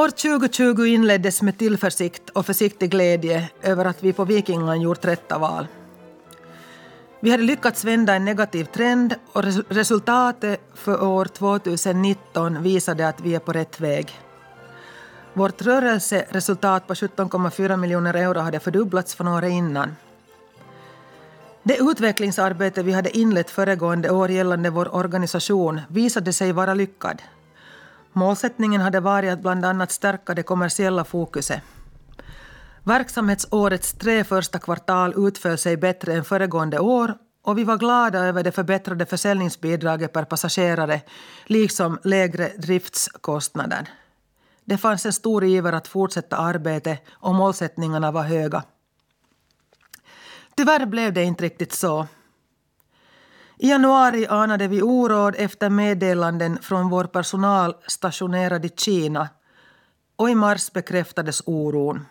År 2020 inleddes med tillförsikt och försiktig glädje över att vi på Vikingan gjort rätta val. Vi hade lyckats vända en negativ trend och resultatet för år 2019 visade att vi är på rätt väg. Vårt rörelseresultat på 17,4 miljoner euro hade fördubblats från året innan. Det utvecklingsarbete vi hade inlett föregående år gällande vår organisation visade sig vara lyckad. Målsättningen hade varit att bland annat stärka det kommersiella fokuset. Verksamhetsårets tre första kvartal utföll sig bättre än föregående år och vi var glada över det förbättrade försäljningsbidraget per passagerare liksom lägre driftskostnader. Det fanns en stor iver att fortsätta arbetet och målsättningarna var höga. Tyvärr blev det inte riktigt så. I januari anade vi oråd efter meddelanden från vår personal stationerad i Kina och i mars bekräftades oron.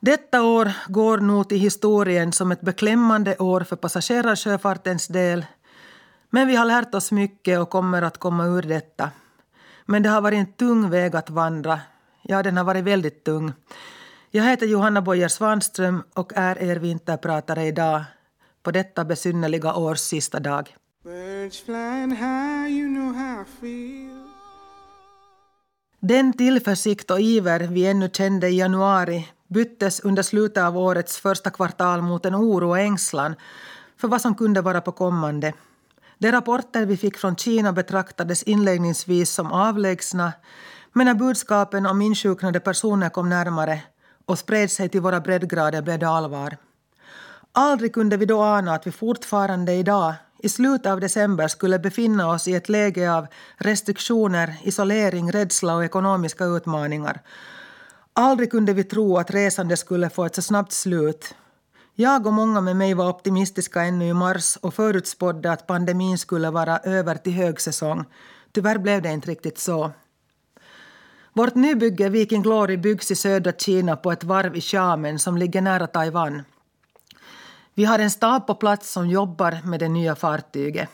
Detta år går nog till historien som ett beklämmande år för passagerarsjöfartens del men vi har lärt oss mycket och kommer att komma ur detta. Men det har varit en tung väg att vandra. Ja, den har varit väldigt tung. Jag heter Johanna Bojer Svanström och är er vinterpratare idag på detta besynnerliga års sista dag. Den tillförsikt och iver vi ännu kände i januari byttes under slutet av årets första kvartal mot en oro och ängslan för vad som kunde vara på kommande. De rapporter vi fick från Kina betraktades inledningsvis som avlägsna men när budskapen om insjuknade personer kom närmare och spred sig till våra breddgrader blev det allvar. Aldrig kunde vi då ana att vi fortfarande idag, i slutet av december, skulle befinna oss i ett läge av restriktioner, isolering, rädsla och ekonomiska utmaningar. Aldrig kunde vi tro att resandet skulle få ett så snabbt slut. Jag och många med mig var optimistiska ännu i mars och förutspådde att pandemin skulle vara över till högsäsong. Tyvärr blev det inte riktigt så. Vårt nybygge Viking Glory byggs i södra Kina på ett varv i Xiamen som ligger nära Taiwan. Vi har en stab på plats som jobbar med det nya fartyget.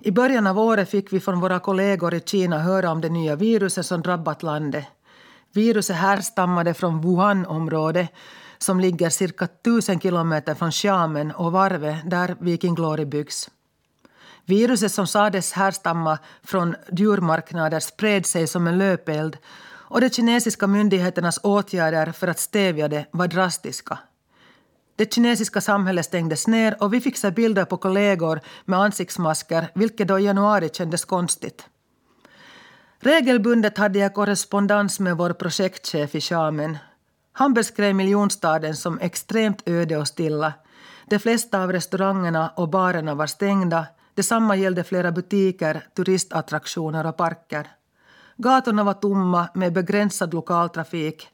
I början av året fick vi från våra kollegor i Kina höra om det nya viruset som drabbat landet. Viruset härstammade från Wuhan-området som ligger cirka tusen kilometer från Xiamen och varvet där Viking Glory byggs. Viruset som sades härstamma från djurmarknader spred sig som en löpeld och de kinesiska myndigheternas åtgärder för att stävja det var drastiska. Det kinesiska samhället stängdes ner och vi fick se bilder på kollegor med ansiktsmasker, vilket då i januari kändes konstigt. Regelbundet hade jag korrespondens med vår projektchef i Shamen. Han beskrev miljonstaden som extremt öde och stilla. De flesta av restaurangerna och barerna var stängda. Detsamma gällde flera butiker, turistattraktioner och parker. Gatorna var tomma med begränsad lokaltrafik.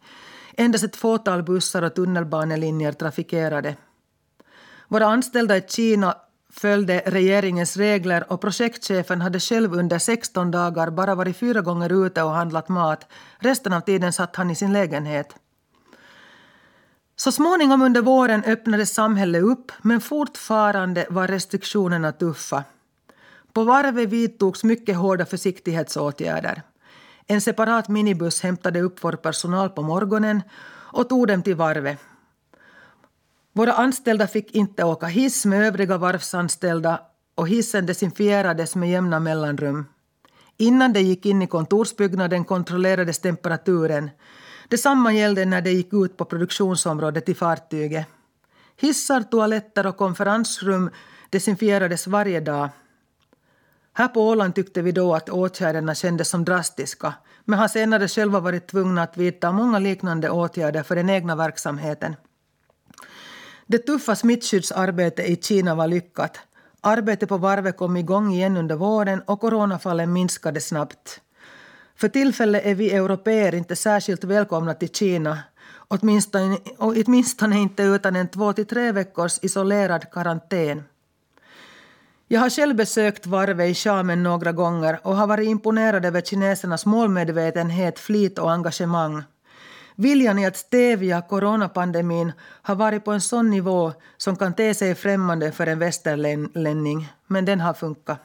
Endast ett fåtal bussar och tunnelbanelinjer trafikerade. Våra anställda i Kina följde regeringens regler och projektchefen hade själv under 16 dagar bara varit fyra gånger ute och handlat mat. Resten av tiden satt han i sin lägenhet. Så småningom under våren öppnades samhället upp men fortfarande var restriktionerna tuffa. På varvet vidtogs mycket hårda försiktighetsåtgärder. En separat minibuss hämtade upp vår personal på morgonen och tog dem till varvet. Våra anställda fick inte åka hiss med övriga varvsanställda och hissen desinfierades med jämna mellanrum. Innan de gick in i kontorsbyggnaden kontrollerades temperaturen. Detsamma gällde när de gick ut på produktionsområdet i fartyget. Hissar, toaletter och konferensrum desinfierades varje dag. Här på Åland tyckte vi då att åtgärderna kändes som drastiska men har senare själva varit tvungna att vidta många liknande åtgärder för den egna verksamheten. Det tuffa smittskyddsarbetet i Kina var lyckat. Arbetet på varvet kom igång igen under våren och coronafallen minskade snabbt. För tillfället är vi europeer inte särskilt välkomna till Kina åtminstone, åtminstone inte utan en två till tre veckors isolerad karantän. Jag har själv besökt varvet i Xiamen några gånger och har varit imponerad över kinesernas målmedvetenhet, flit och engagemang. Viljan i att stävja coronapandemin har varit på en sån nivå som kan te sig främmande för en västerlänning, men den har funkat.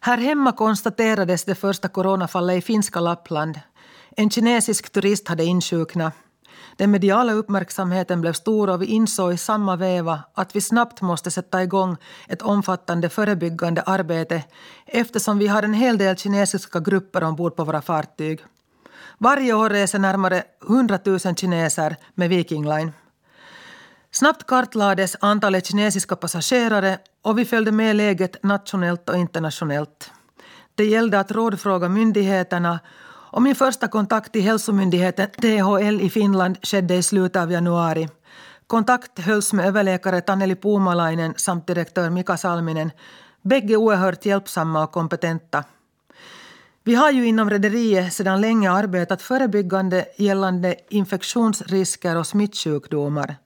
Här hemma konstaterades det första coronafallet i finska Lappland. En kinesisk turist hade insjuknat. Den mediala uppmärksamheten blev stor och vi insåg i samma veva att vi snabbt måste sätta igång ett omfattande förebyggande arbete eftersom vi har en hel del kinesiska grupper ombord på våra fartyg. Varje år reser närmare 100 000 kineser med Viking Line. Snabbt kartlades antalet kinesiska passagerare och vi följde med läget nationellt och internationellt. Det gällde att rådfråga myndigheterna och min första kontakt till hälsomyndigheten THL i Finland skedde i slutet av januari. Kontakt hölls med överläkare Taneli Puumalainen samt direktör Mika Salminen, bägge oerhört hjälpsamma och kompetenta. Vi har ju inom rederiet sedan länge arbetat förebyggande gällande infektionsrisker och smittsjukdomar.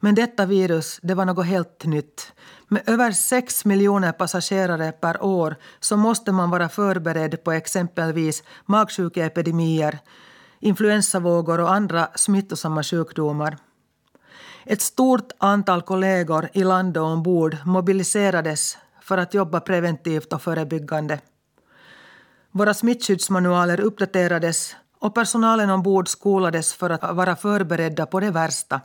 Men detta virus det var något helt nytt. Med över 6 miljoner passagerare per år så måste man vara förberedd på exempelvis magsjukeepidemier, influensavågor och andra smittosamma sjukdomar. Ett stort antal kollegor i land och ombord mobiliserades för att jobba preventivt och förebyggande. Våra smittskyddsmanualer uppdaterades och personalen ombord skolades för att vara förberedda på det värsta.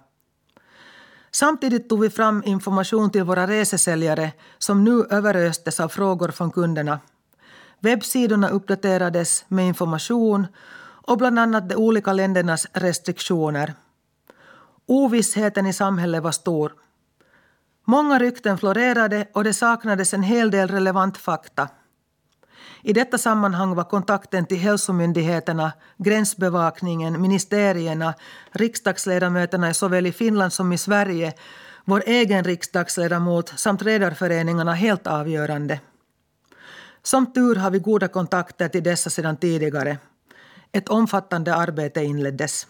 Samtidigt tog vi fram information till våra resesäljare som nu överöstes av frågor från kunderna. Webbsidorna uppdaterades med information och bland annat de olika ländernas restriktioner. Ovissheten i samhället var stor. Många rykten florerade och det saknades en hel del relevant fakta. I detta sammanhang var kontakten till hälsomyndigheterna, gränsbevakningen, ministerierna, riksdagsledamöterna såväl i Finland som i Sverige, vår egen riksdagsledamot samt redarföreningarna helt avgörande. Som tur har vi goda kontakter till dessa sedan tidigare. Ett omfattande arbete inleddes.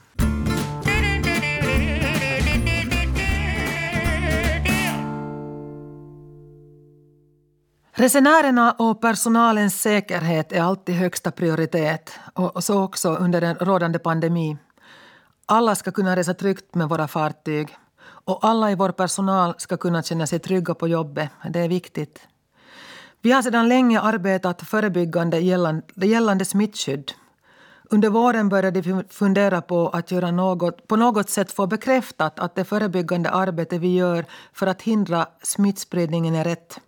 Resenärerna och personalens säkerhet är alltid högsta prioritet och så också under den rådande pandemi. Alla ska kunna resa tryggt med våra fartyg och alla i vår personal ska kunna känna sig trygga på jobbet. Det är viktigt. Vi har sedan länge arbetat förebyggande gällande, gällande smittskydd. Under våren började vi fundera på att göra något, på något sätt få bekräftat att det förebyggande arbete vi gör för att hindra smittspridningen är rätt.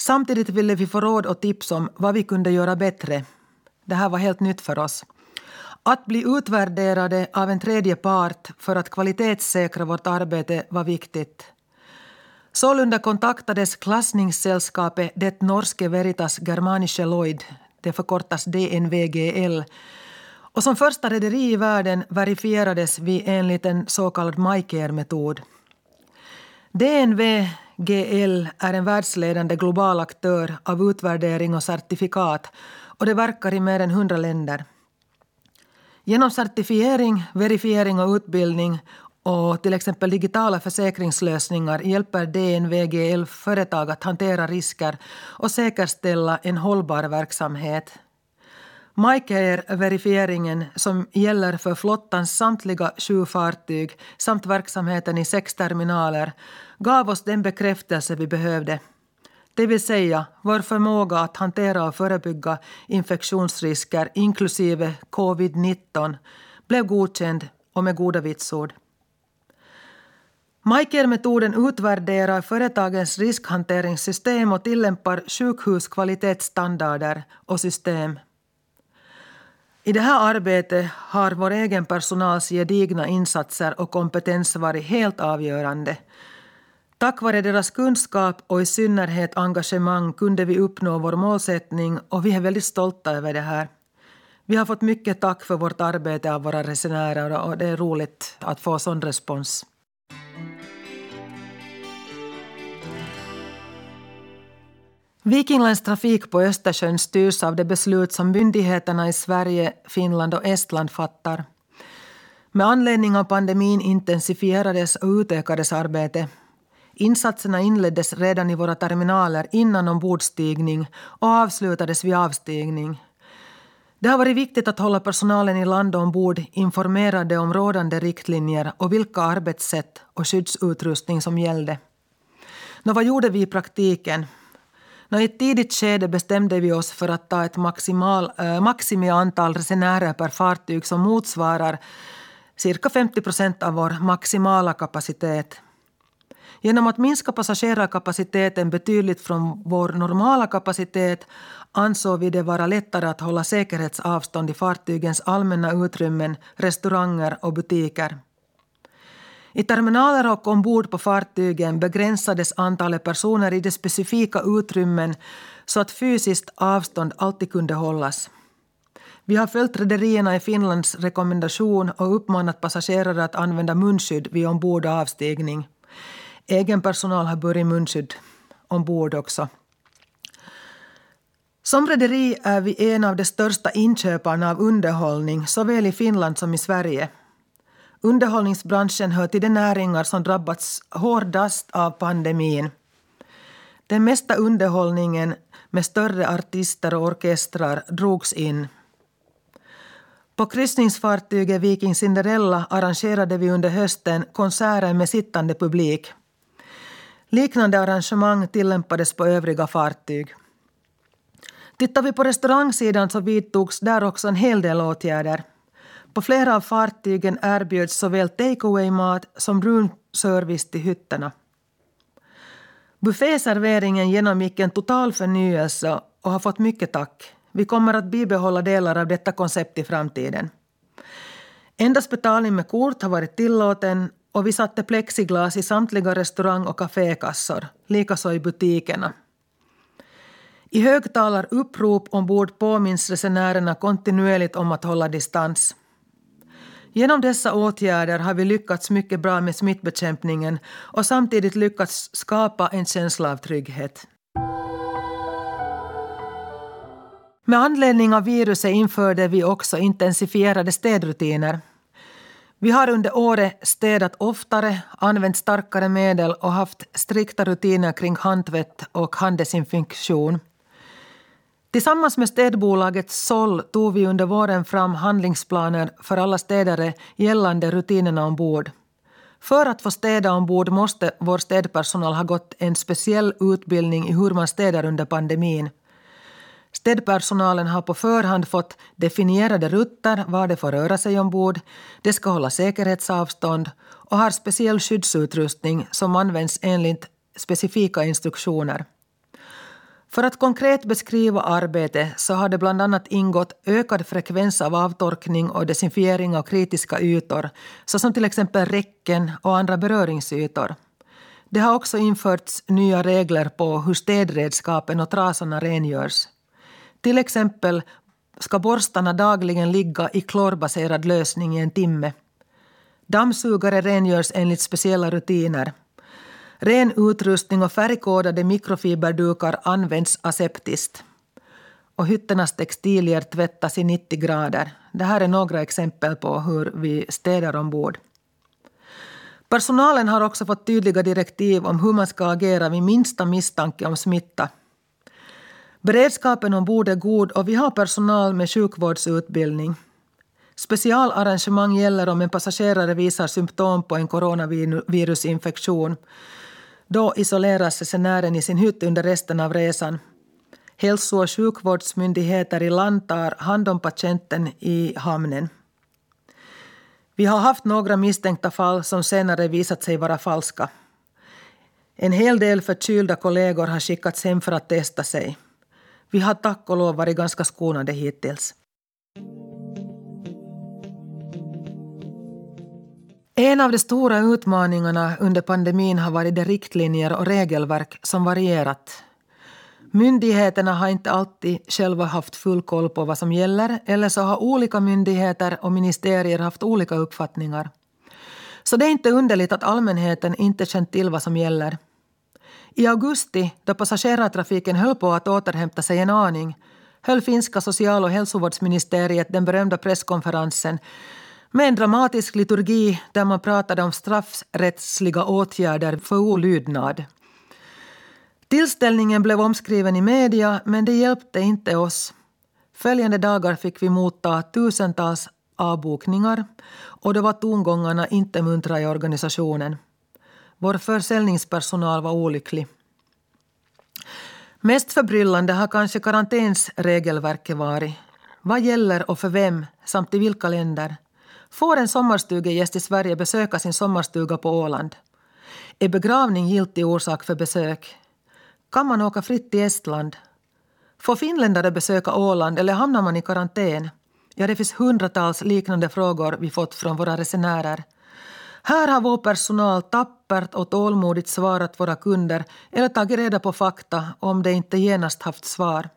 Samtidigt ville vi få råd och tips om vad vi kunde göra bättre. Det här var helt nytt för oss. Att bli utvärderade av en tredje part för att kvalitetssäkra vårt arbete var viktigt. Sålunda kontaktades klassningssällskapet Det norske Veritas Germanische Lloyd, det förkortas DNVGL, och som första rederi i världen verifierades vi enligt en så kallad MyCare-metod. DNV GL är en världsledande global aktör av utvärdering och certifikat och det verkar i mer än hundra länder. Genom certifiering, verifiering och utbildning och till exempel digitala försäkringslösningar hjälper DNVGL företag att hantera risker och säkerställa en hållbar verksamhet. MyCare-verifieringen som gäller för flottans samtliga sju fartyg samt verksamheten i sex terminaler gav oss den bekräftelse vi behövde. Det vill säga vår förmåga att hantera och förebygga infektionsrisker inklusive covid-19 blev godkänd och med goda vitsord. MyCare-metoden utvärderar företagens riskhanteringssystem och tillämpar sjukhuskvalitetsstandarder och system i det här arbetet har vår egen personals gedigna insatser och kompetens varit helt avgörande. Tack vare deras kunskap och i synnerhet engagemang kunde vi uppnå vår målsättning och vi är väldigt stolta över det här. Vi har fått mycket tack för vårt arbete av våra resenärer och det är roligt att få sån respons. Vikinglands trafik på Östersjön styrs av de beslut som myndigheterna i Sverige, Finland och Estland fattar. Med anledning av pandemin intensifierades och utökades arbetet. Insatserna inleddes redan i våra terminaler innan ombordstigning och avslutades vid avstigning. Det har varit viktigt att hålla personalen i land och ombord informerade om rådande riktlinjer och vilka arbetssätt och skyddsutrustning som gällde. Nå, vad gjorde vi i praktiken? I ett tidigt skede bestämde vi oss för att ta ett maximal, äh, maximiantal resenärer per fartyg som motsvarar cirka 50 procent av vår maximala kapacitet. Genom att minska passagerarkapaciteten betydligt från vår normala kapacitet ansåg vi det vara lättare att hålla säkerhetsavstånd i fartygens allmänna utrymmen, restauranger och butiker. I terminaler och ombord på fartygen begränsades antalet personer i de specifika utrymmen så att fysiskt avstånd alltid kunde hållas. Vi har följt rederierna i Finlands rekommendation och uppmanat passagerare att använda munskydd vid ombord och avstigning. Egen personal har burit munskydd ombord också. Som rederi är vi en av de största inköparna av underhållning såväl i Finland som i Sverige. Underhållningsbranschen hör till de näringar som drabbats hårdast av pandemin. Den mesta underhållningen med större artister och orkestrar drogs in. På kryssningsfartyget Viking Cinderella arrangerade vi under hösten konserter med sittande publik. Liknande arrangemang tillämpades på övriga fartyg. Tittar vi på restaurangsidan så vidtogs där också en hel del åtgärder. På flera av fartygen erbjöds såväl takeaway-mat som roomservice till hytterna. Bufféserveringen genomgick en total förnyelse och har fått mycket tack. Vi kommer att bibehålla delar av detta koncept i framtiden. Endast betalning med kort har varit tillåten och vi satte plexiglas i samtliga restaurang och kafékassor, likaså i butikerna. I högtalarupprop ombord påminns resenärerna kontinuerligt om att hålla distans. Genom dessa åtgärder har vi lyckats mycket bra med smittbekämpningen och samtidigt lyckats skapa en känsla av trygghet. Med anledning av viruset införde vi också intensifierade städrutiner. Vi har under året städat oftare, använt starkare medel och haft strikta rutiner kring handtvätt och handdesinfektion. Tillsammans med städbolaget Sol tog vi under våren fram handlingsplaner för alla städare gällande rutinerna ombord. För att få städa ombord måste vår städpersonal ha gått en speciell utbildning i hur man städar under pandemin. Städpersonalen har på förhand fått definierade rutter var de får röra sig ombord, de ska hålla säkerhetsavstånd och har speciell skyddsutrustning som används enligt specifika instruktioner. För att konkret beskriva arbetet så har det bland annat ingått ökad frekvens av avtorkning och desinfiering av kritiska ytor, såsom till exempel räcken och andra beröringsytor. Det har också införts nya regler på hur städredskapen och trasorna rengörs. Till exempel ska borstarna dagligen ligga i klorbaserad lösning i en timme. Dammsugare rengörs enligt speciella rutiner. Ren utrustning och färgkodade mikrofiberdukar används aseptiskt. Och hytternas textilier tvättas i 90 grader. Det här är några exempel på hur vi städar ombord. Personalen har också fått tydliga direktiv om hur man ska agera vid minsta misstanke om smitta. Beredskapen ombord är god och vi har personal med sjukvårdsutbildning. Specialarrangemang gäller om en passagerare visar symptom på en coronavirusinfektion. Då isoleras resenären i sin hytt under resten av resan. Hälso och sjukvårdsmyndigheter i land tar hand om patienten i hamnen. Vi har haft några misstänkta fall som senare visat sig vara falska. En hel del förkylda kollegor har skickats hem för att testa sig. Vi har tack och lov varit ganska skonade hittills. En av de stora utmaningarna under pandemin har varit de riktlinjer och regelverk som varierat. Myndigheterna har inte alltid själva haft full koll på vad som gäller eller så har olika myndigheter och ministerier haft olika uppfattningar. Så det är inte underligt att allmänheten inte känt till vad som gäller. I augusti, då passagerartrafiken höll på att återhämta sig en aning, höll finska social och hälsovårdsministeriet den berömda presskonferensen med en dramatisk liturgi där man pratade om straffrättsliga åtgärder för olydnad. Tillställningen blev omskriven i media, men det hjälpte inte oss. Följande dagar fick vi motta tusentals avbokningar och då var tongångarna inte muntra i organisationen. Vår försäljningspersonal var olycklig. Mest förbryllande har kanske karantänsregelverket varit. Vad gäller och för vem, samt i vilka länder? Får en sommarstugegäst i Sverige besöka sin sommarstuga på Åland? Är begravning giltig orsak för besök? Kan man åka fritt till Estland? Får finländare besöka Åland eller hamnar man i karantän? Ja, det finns hundratals liknande frågor vi fått från våra resenärer. Här har vår personal tappert och tålmodigt svarat våra kunder eller tagit reda på fakta om de inte genast haft svar.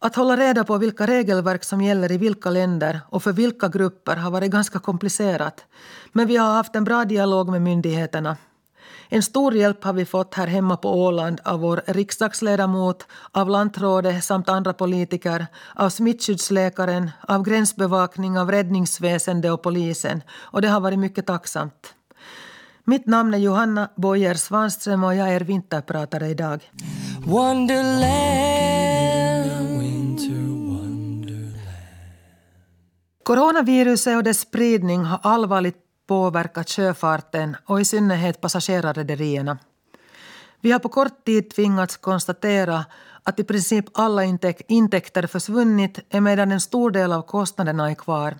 Att hålla reda på vilka regelverk som gäller i vilka länder och för vilka grupper har varit ganska komplicerat. Men vi har haft en bra dialog med myndigheterna. En stor hjälp har vi fått här hemma på Åland av vår riksdagsledamot, av lantrådet samt andra politiker, av smittskyddsläkaren, av gränsbevakning, av räddningsväsende och polisen. Och det har varit mycket tacksamt. Mitt namn är Johanna Boyer Svanström och jag är vinterpratare idag. Wonderland, Coronaviruset och dess spridning har allvarligt påverkat sjöfarten och i synnerhet passagerarrederierna. Vi har på kort tid tvingats konstatera att i princip alla intäkter försvunnit emedan en stor del av kostnaderna är kvar.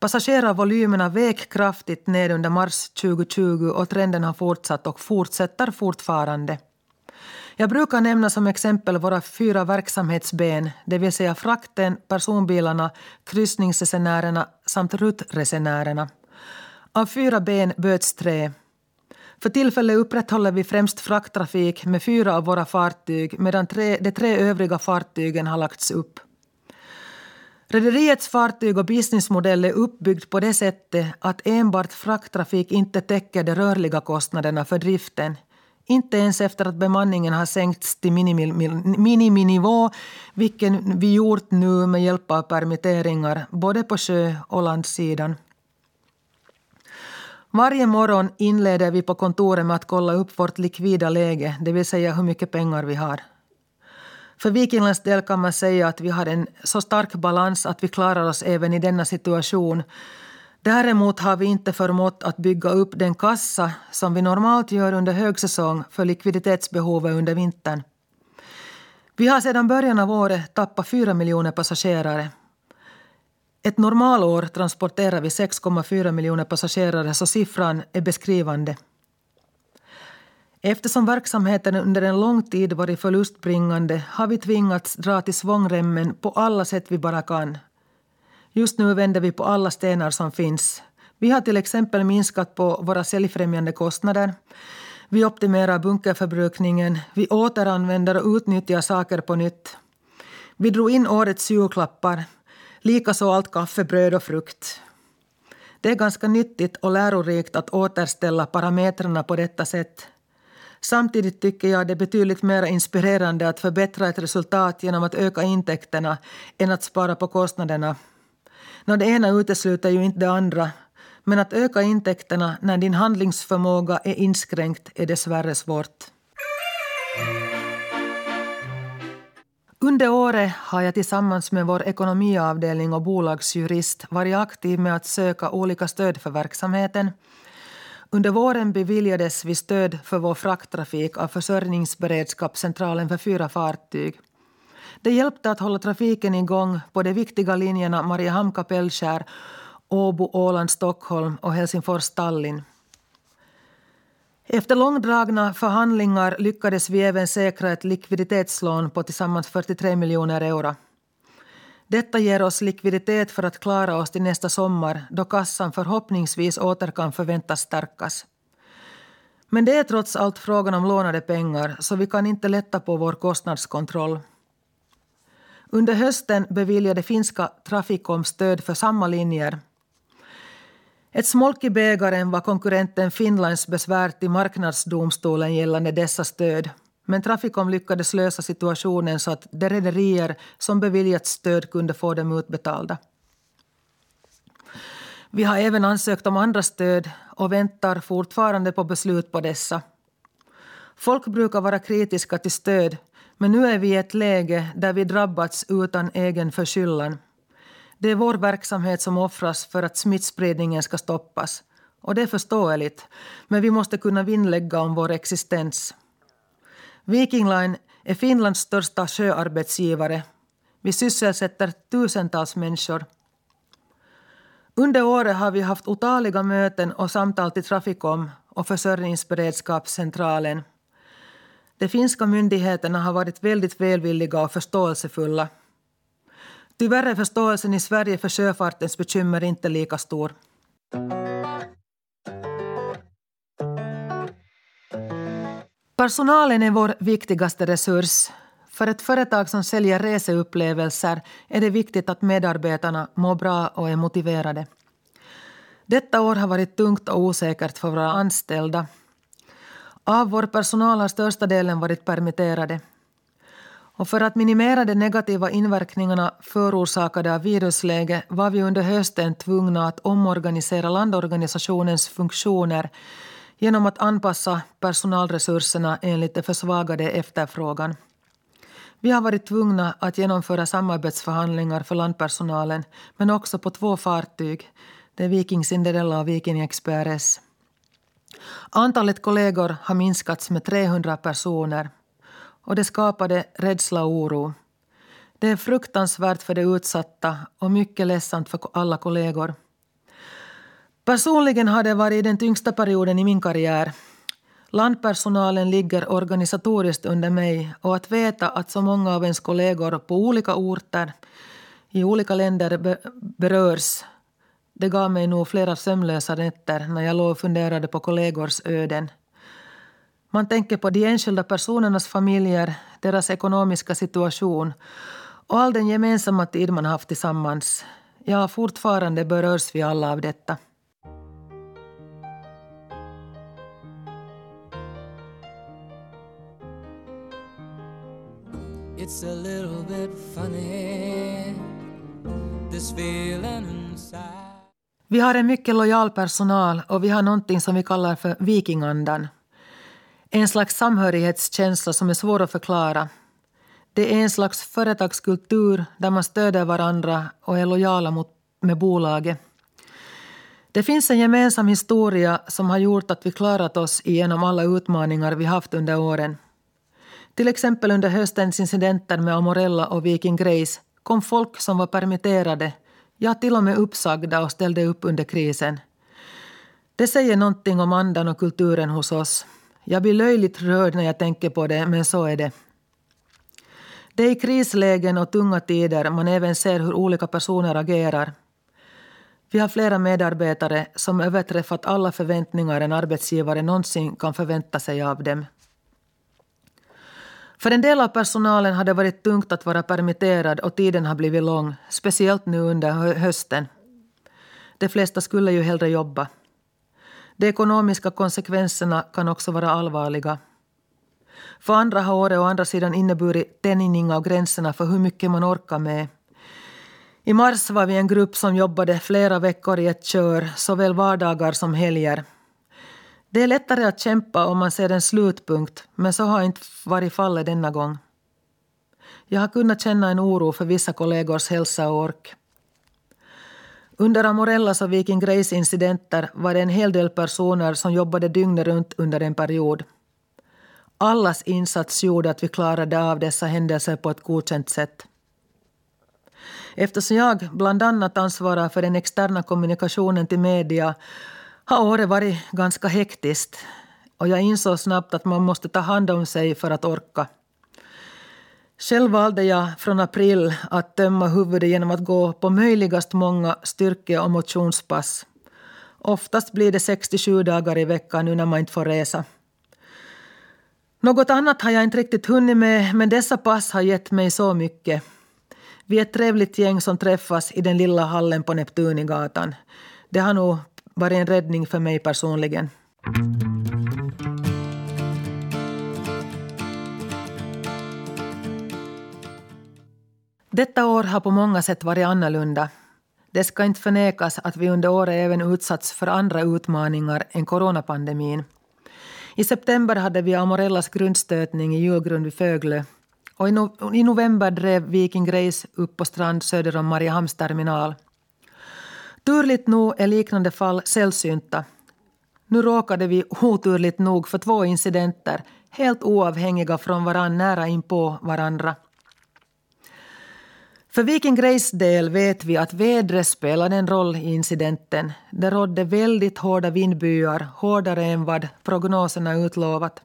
Passagerarvolymerna vek kraftigt ned under mars 2020 och trenden har fortsatt och fortsätter fortfarande. Jag brukar nämna som exempel våra fyra verksamhetsben, det vill säga frakten, personbilarna, kryssningsresenärerna samt ruttresenärerna. Av fyra ben böts tre. För tillfället upprätthåller vi främst frakttrafik med fyra av våra fartyg medan tre, de tre övriga fartygen har lagts upp. Rederiets fartyg och businessmodell är uppbyggd på det sättet att enbart frakttrafik inte täcker de rörliga kostnaderna för driften. Inte ens efter att bemanningen har sänkts till miniminivå, vilket vi gjort nu med hjälp av permitteringar, både på sjö och landsidan. Varje morgon inleder vi på kontoret med att kolla upp vårt likvida läge, det vill säga hur mycket pengar vi har. För Vikinglands del kan man säga att vi har en så stark balans att vi klarar oss även i denna situation. Däremot har vi inte förmått att bygga upp den kassa som vi normalt gör under högsäsong för likviditetsbehovet under vintern. Vi har sedan början av året tappat 4 miljoner passagerare ett normalår transporterar vi 6,4 miljoner passagerare så siffran är beskrivande. Eftersom verksamheten under en lång tid varit förlustbringande har vi tvingats dra till svångremmen på alla sätt vi bara kan. Just nu vänder vi på alla stenar som finns. Vi har till exempel minskat på våra säljfrämjande kostnader. Vi optimerar bunkerförbrukningen. Vi återanvänder och utnyttjar saker på nytt. Vi drog in årets julklappar. Likaså allt kaffe, bröd och frukt. Det är ganska nyttigt och lärorikt att återställa parametrarna på detta sätt. Samtidigt tycker jag det är betydligt mer inspirerande att förbättra ett resultat genom att öka intäkterna än att spara på kostnaderna. Nå, det ena utesluter ju inte det andra, men att öka intäkterna när din handlingsförmåga är inskränkt är dessvärre svårt. Under året har jag tillsammans med vår ekonomiavdelning och bolagsjurist varit aktiv med att söka olika stöd för verksamheten. Under våren beviljades vi stöd för vår frakttrafik av Försörjningsberedskapscentralen för fyra fartyg. Det hjälpte att hålla trafiken igång på de viktiga linjerna Mariehamn-Kapellskär, Åbo, Åland, Stockholm och Helsingfors-Tallinn. Efter långdragna förhandlingar lyckades vi även säkra ett likviditetslån på tillsammans 43 miljoner euro. Detta ger oss likviditet för att klara oss till nästa sommar då kassan förhoppningsvis åter kan förväntas stärkas. Men det är trots allt frågan om lånade pengar så vi kan inte lätta på vår kostnadskontroll. Under hösten beviljade finska Trafikom stöd för samma linjer ett smolk i bägaren var konkurrenten Finlands besvär till marknadsdomstolen gällande dessa stöd. Men Trafikom lyckades lösa situationen så att de rederier som beviljats stöd kunde få dem utbetalda. Vi har även ansökt om andra stöd och väntar fortfarande på beslut på dessa. Folk brukar vara kritiska till stöd men nu är vi i ett läge där vi drabbats utan egen förskyllan. Det är vår verksamhet som offras för att smittspridningen ska stoppas. Och det är förståeligt, men vi måste kunna vinnlägga om vår existens. Viking Line är Finlands största sjöarbetsgivare. Vi sysselsätter tusentals människor. Under året har vi haft otaliga möten och samtal till Trafikom och Försörjningsberedskapscentralen. De finska myndigheterna har varit väldigt välvilliga och förståelsefulla. Tyvärr är förståelsen i Sverige för sjöfartens bekymmer inte lika stor. Personalen är vår viktigaste resurs. För ett företag som säljer reseupplevelser är det viktigt att medarbetarna mår bra och är motiverade. Detta år har varit tungt och osäkert för våra anställda. Av vår personal har största delen varit permitterade. Och för att minimera de negativa inverkningarna förorsakade av virusläget var vi under hösten tvungna att omorganisera landorganisationens funktioner genom att anpassa personalresurserna enligt den försvagade efterfrågan. Vi har varit tvungna att genomföra samarbetsförhandlingar för landpersonalen men också på två fartyg, det är Viking Cinderella och Viking Express. Antalet kollegor har minskats med 300 personer och det skapade rädsla och oro. Det är fruktansvärt för de utsatta och mycket ledsamt för alla kollegor. Personligen har det varit den tyngsta perioden i min karriär. Landpersonalen ligger organisatoriskt under mig och att veta att så många av ens kollegor på olika orter i olika länder berörs det gav mig nog flera sömnlösa nätter när jag låg och funderade på kollegors öden. Man tänker på de enskilda personernas familjer, deras ekonomiska situation och all den gemensamma tid man haft tillsammans. Ja, fortfarande berörs vi alla av detta. It's a little bit funny This feeling inside vi har en mycket lojal personal och vi har någonting som vi kallar för vikingandan. En slags samhörighetskänsla som är svår att förklara. Det är en slags företagskultur där man stöder varandra och är lojala mot, med bolaget. Det finns en gemensam historia som har gjort att vi klarat oss igenom alla utmaningar vi haft under åren. Till exempel under höstens incidenter med Amorella och Viking Grace kom folk som var permitterade Ja, till och med uppsagda och ställde upp under krisen. Det säger någonting om andan och kulturen hos oss. Jag blir löjligt rörd när jag tänker på det, men så är det. Det är i krislägen och tunga tider man även ser hur olika personer agerar. Vi har flera medarbetare som överträffat alla förväntningar en arbetsgivare någonsin kan förvänta sig av dem. För en del av personalen har det varit tungt att vara permitterad och tiden har blivit lång, speciellt nu under hösten. De flesta skulle ju hellre jobba. De ekonomiska konsekvenserna kan också vara allvarliga. För andra har året å andra sidan inneburit tänjning av gränserna för hur mycket man orkar med. I mars var vi en grupp som jobbade flera veckor i ett kör, såväl vardagar som helger. Det är lättare att kämpa om man ser en slutpunkt, men så har inte varit fallet denna gång. Jag har kunnat känna en oro för vissa kollegors hälsa och ork. Under Amorellas och Viking Grace incidenter var det en hel del personer som jobbade dygnet runt under en period. Allas insats gjorde att vi klarade av dessa händelser på ett godkänt sätt. Eftersom jag bland annat ansvarar för den externa kommunikationen till media har året varit ganska hektiskt och jag insåg snabbt att man måste ta hand om sig för att orka. Själv valde jag från april att tömma huvudet genom att gå på möjligast många styrke och motionspass. Oftast blir det 67 dagar i veckan nu när man inte får resa. Något annat har jag inte riktigt hunnit med, men dessa pass har gett mig så mycket. Vi är ett trevligt gäng som träffas i den lilla hallen på Neptunigatan. Det har nog varit en räddning för mig personligen. Detta år har på många sätt varit annorlunda. Det ska inte förnekas att vi under året även utsatts för andra utmaningar än coronapandemin. I september hade vi Amorellas grundstötning i julgrund vid Föglö och i, november drev Viking Grace upp på strand söder om Mariehamns terminal. Turligt nog är liknande fall sällsynta. Nu råkade vi oturligt nog för två incidenter helt oavhängiga från varann nära inpå varandra. För Viking Grace del vet vi att vädret spelade en roll i incidenten. Det rådde väldigt hårda vindbyar, hårdare än vad prognoserna utlovat.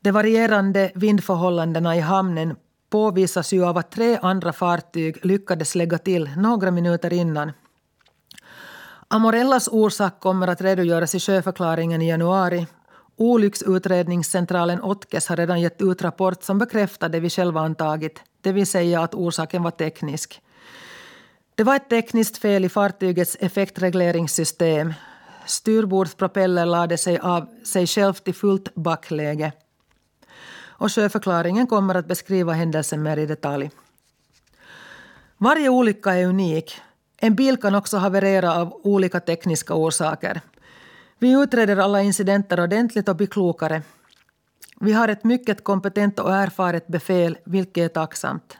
De varierande vindförhållandena i hamnen påvisas ju av att tre andra fartyg lyckades lägga till några minuter innan. Amorellas orsak kommer att redogöras i sjöförklaringen i januari. Olycksutredningscentralen Otkes har redan gett ut rapport som bekräftar det vi själva antagit, det vill säga att orsaken var teknisk. Det var ett tekniskt fel i fartygets effektregleringssystem. Styrbordspropeller lade sig av sig självt i fullt backläge och sjöförklaringen kommer att beskriva händelsen mer i detalj. Varje olycka är unik. En bil kan också haverera av olika tekniska orsaker. Vi utreder alla incidenter ordentligt och blir klokare. Vi har ett mycket kompetent och erfaret befäl, vilket är tacksamt.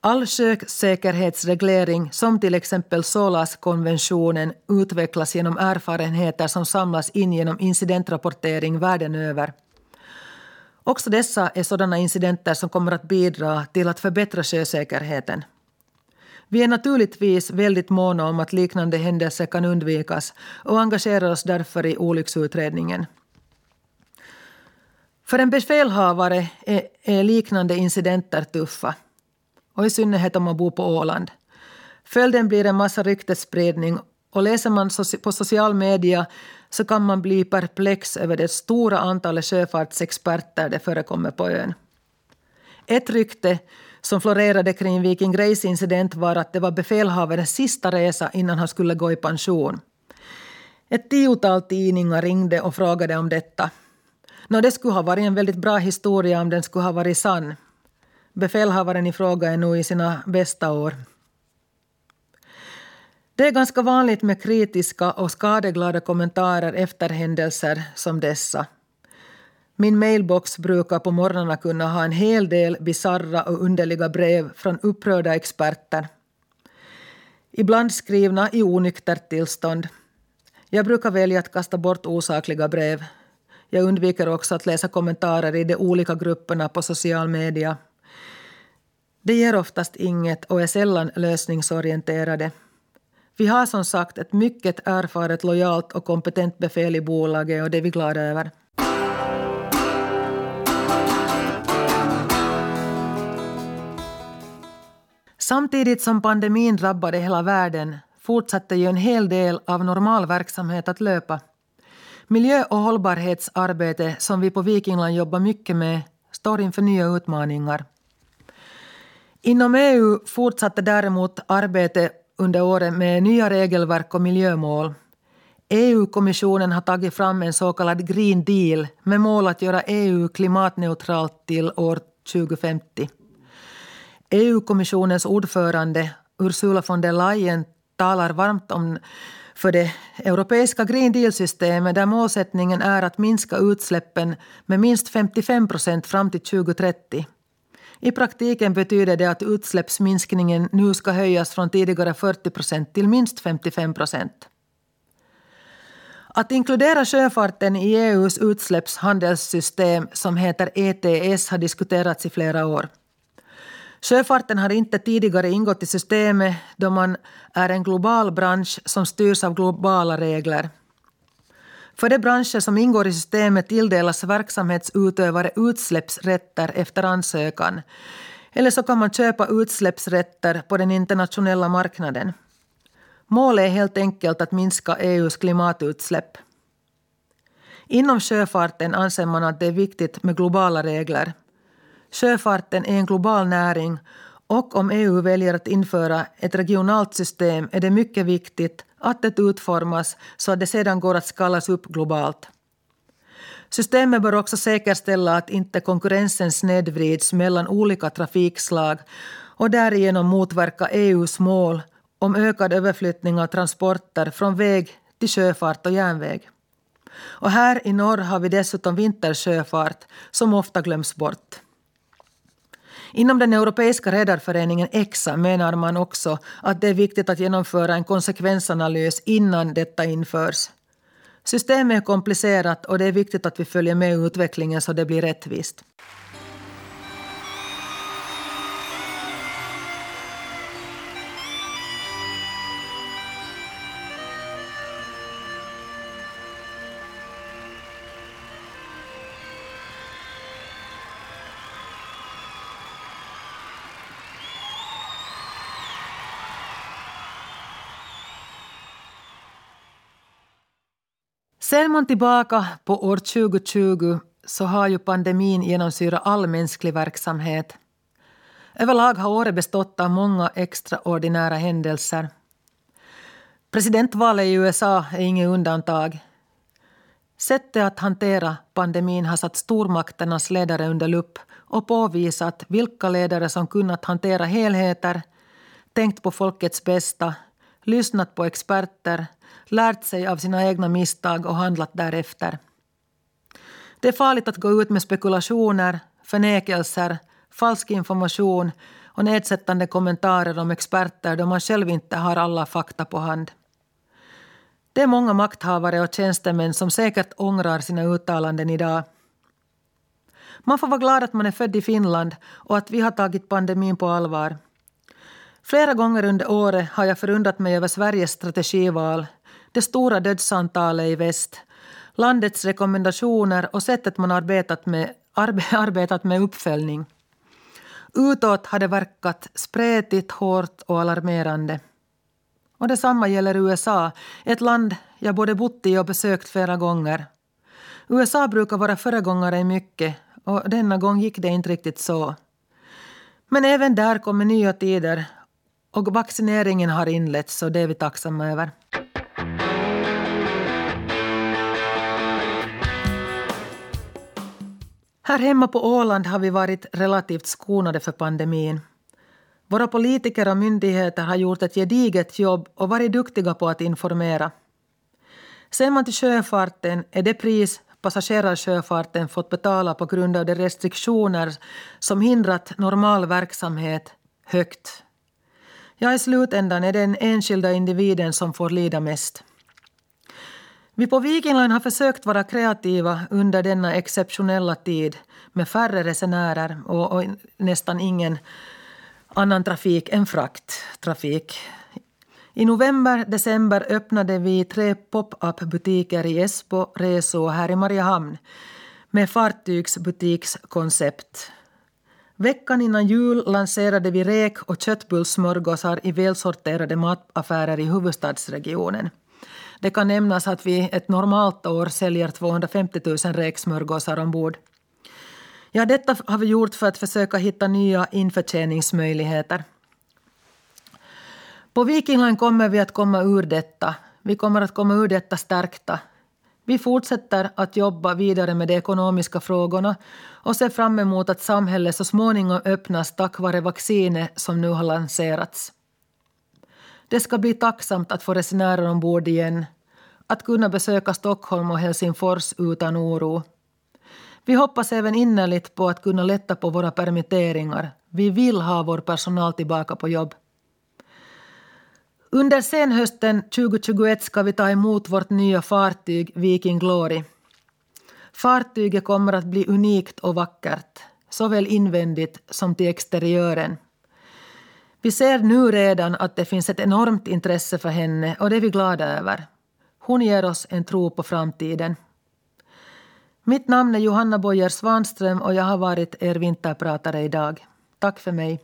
All sjösäkerhetsreglering, som till exempel SOLAS-konventionen, utvecklas genom erfarenheter som samlas in genom incidentrapportering världen över. Också dessa är sådana incidenter som kommer att bidra till att förbättra sjösäkerheten. Vi är naturligtvis väldigt måna om att liknande händelser kan undvikas och engagerar oss därför i olycksutredningen. För en befälhavare är, är liknande incidenter tuffa. Och i synnerhet om man bor på Åland. Följden blir en massa ryktesspridning och läser man på social media så kan man bli perplex över det stora antalet sjöfartsexperter det förekommer på ön. Ett rykte som florerade kring Viking Grace incident var att det var befälhavarens sista resa innan han skulle gå i pension. Ett tiotal tidningar ringde och frågade om detta. Nå, det skulle ha varit en väldigt bra historia om den skulle ha varit sann. Befälhavaren i fråga är nu i sina bästa år. Det är ganska vanligt med kritiska och skadeglada kommentarer efter händelser som dessa. Min mailbox brukar på morgnarna kunna ha en hel del bizarra och underliga brev från upprörda experter. Ibland skrivna i onyktert tillstånd. Jag brukar välja att kasta bort osakliga brev. Jag undviker också att läsa kommentarer i de olika grupperna på social media. Det ger oftast inget och är sällan lösningsorienterade. Vi har som sagt ett mycket erfaret, lojalt och kompetent befäl i bolaget och det är vi glada över. Samtidigt som pandemin drabbade hela världen fortsatte ju en hel del av normal verksamhet att löpa. Miljö och hållbarhetsarbete, som vi på Vikingland jobbar mycket med, står inför nya utmaningar. Inom EU fortsatte däremot arbetet under åren med nya regelverk och miljömål. EU-kommissionen har tagit fram en så kallad Green Deal med mål att göra EU klimatneutralt till år 2050. EU-kommissionens ordförande Ursula von der Leyen talar varmt om för det europeiska Green Deal-systemet där målsättningen är att minska utsläppen med minst 55 procent fram till 2030. I praktiken betyder det att utsläppsminskningen nu ska höjas från tidigare 40 procent till minst 55 procent. Att inkludera sjöfarten i EUs utsläppshandelssystem som heter ETS har diskuterats i flera år. Sjöfarten har inte tidigare ingått i systemet då man är en global bransch som styrs av globala regler. För de branscher som ingår i systemet tilldelas verksamhetsutövare utsläppsrätter efter ansökan. Eller så kan man köpa utsläppsrätter på den internationella marknaden. Målet är helt enkelt att minska EUs klimatutsläpp. Inom sjöfarten anser man att det är viktigt med globala regler. Sjöfarten är en global näring och om EU väljer att införa ett regionalt system är det mycket viktigt att det utformas så att det sedan går att skalas upp globalt. Systemet bör också säkerställa att inte konkurrensen snedvrids mellan olika trafikslag och därigenom motverka EUs mål om ökad överflyttning av transporter från väg till sjöfart och järnväg. Och här i norr har vi dessutom vintersjöfart som ofta glöms bort. Inom den europeiska redarföreningen EXA menar man också att det är viktigt att genomföra en konsekvensanalys innan detta införs. Systemet är komplicerat och det är viktigt att vi följer med utvecklingen så det blir rättvist. Ser man tillbaka på år 2020 så har ju pandemin genomsyrat all mänsklig verksamhet. Överlag har året bestått av många extraordinära händelser. Presidentvalet i USA är inget undantag. Sättet att hantera pandemin har satt stormakternas ledare under lupp och påvisat vilka ledare som kunnat hantera helheter, tänkt på folkets bästa, lyssnat på experter lärt sig av sina egna misstag och handlat därefter. Det är farligt att gå ut med spekulationer, förnekelser, falsk information och nedsättande kommentarer om experter då man själv inte har alla fakta på hand. Det är många makthavare och tjänstemän som säkert ångrar sina uttalanden idag. Man får vara glad att man är född i Finland och att vi har tagit pandemin på allvar. Flera gånger under året har jag förundrat mig över Sveriges strategival det stora dödsantalet i väst, landets rekommendationer och sättet man arbetat med, arbe, arbetat med uppföljning. Utåt har det verkat spretigt, hårt och alarmerande. Och detsamma gäller USA, ett land jag både bott i och besökt flera gånger. USA brukar vara föregångare i mycket och denna gång gick det inte riktigt så. Men även där kommer nya tider och vaccineringen har inletts och det är vi tacksamma över. Här hemma på Åland har vi varit relativt skonade för pandemin. Våra politiker och myndigheter har gjort ett gediget jobb och varit duktiga på att informera. Ser man till sjöfarten är det pris passagerarsjöfarten fått betala på grund av de restriktioner som hindrat normal verksamhet högt. Ja, i slutändan är det den enskilda individen som får lida mest. Vi på Viking Line har försökt vara kreativa under denna exceptionella tid med färre resenärer och, och nästan ingen annan trafik än frakttrafik. I november, december öppnade vi tre pop-up-butiker i Esbo, Reso och här i Mariehamn med fartygsbutikskoncept. Veckan innan jul lanserade vi räk och köttbullssmörgåsar i välsorterade mataffärer i huvudstadsregionen. Det kan nämnas att vi ett normalt år säljer 250 000 räksmörgåsar ombord. Ja, detta har vi gjort för att försöka hitta nya införtjäningsmöjligheter. På Viking Line kommer vi att komma ur detta. Vi kommer att komma ur detta stärkta. Vi fortsätter att jobba vidare med de ekonomiska frågorna och ser fram emot att samhället så småningom öppnas tack vare vaccinet som nu har lanserats. Det ska bli tacksamt att få resenärer ombord igen, att kunna besöka Stockholm och Helsingfors utan oro. Vi hoppas även innerligt på att kunna lätta på våra permitteringar. Vi vill ha vår personal tillbaka på jobb. Under senhösten 2021 ska vi ta emot vårt nya fartyg Viking Glory. Fartyget kommer att bli unikt och vackert, såväl invändigt som till exteriören. Vi ser nu redan att det finns ett enormt intresse för henne och det är vi glada över. Hon ger oss en tro på framtiden. Mitt namn är Johanna Boyer Svanström och jag har varit er vinterpratare idag. Tack för mig.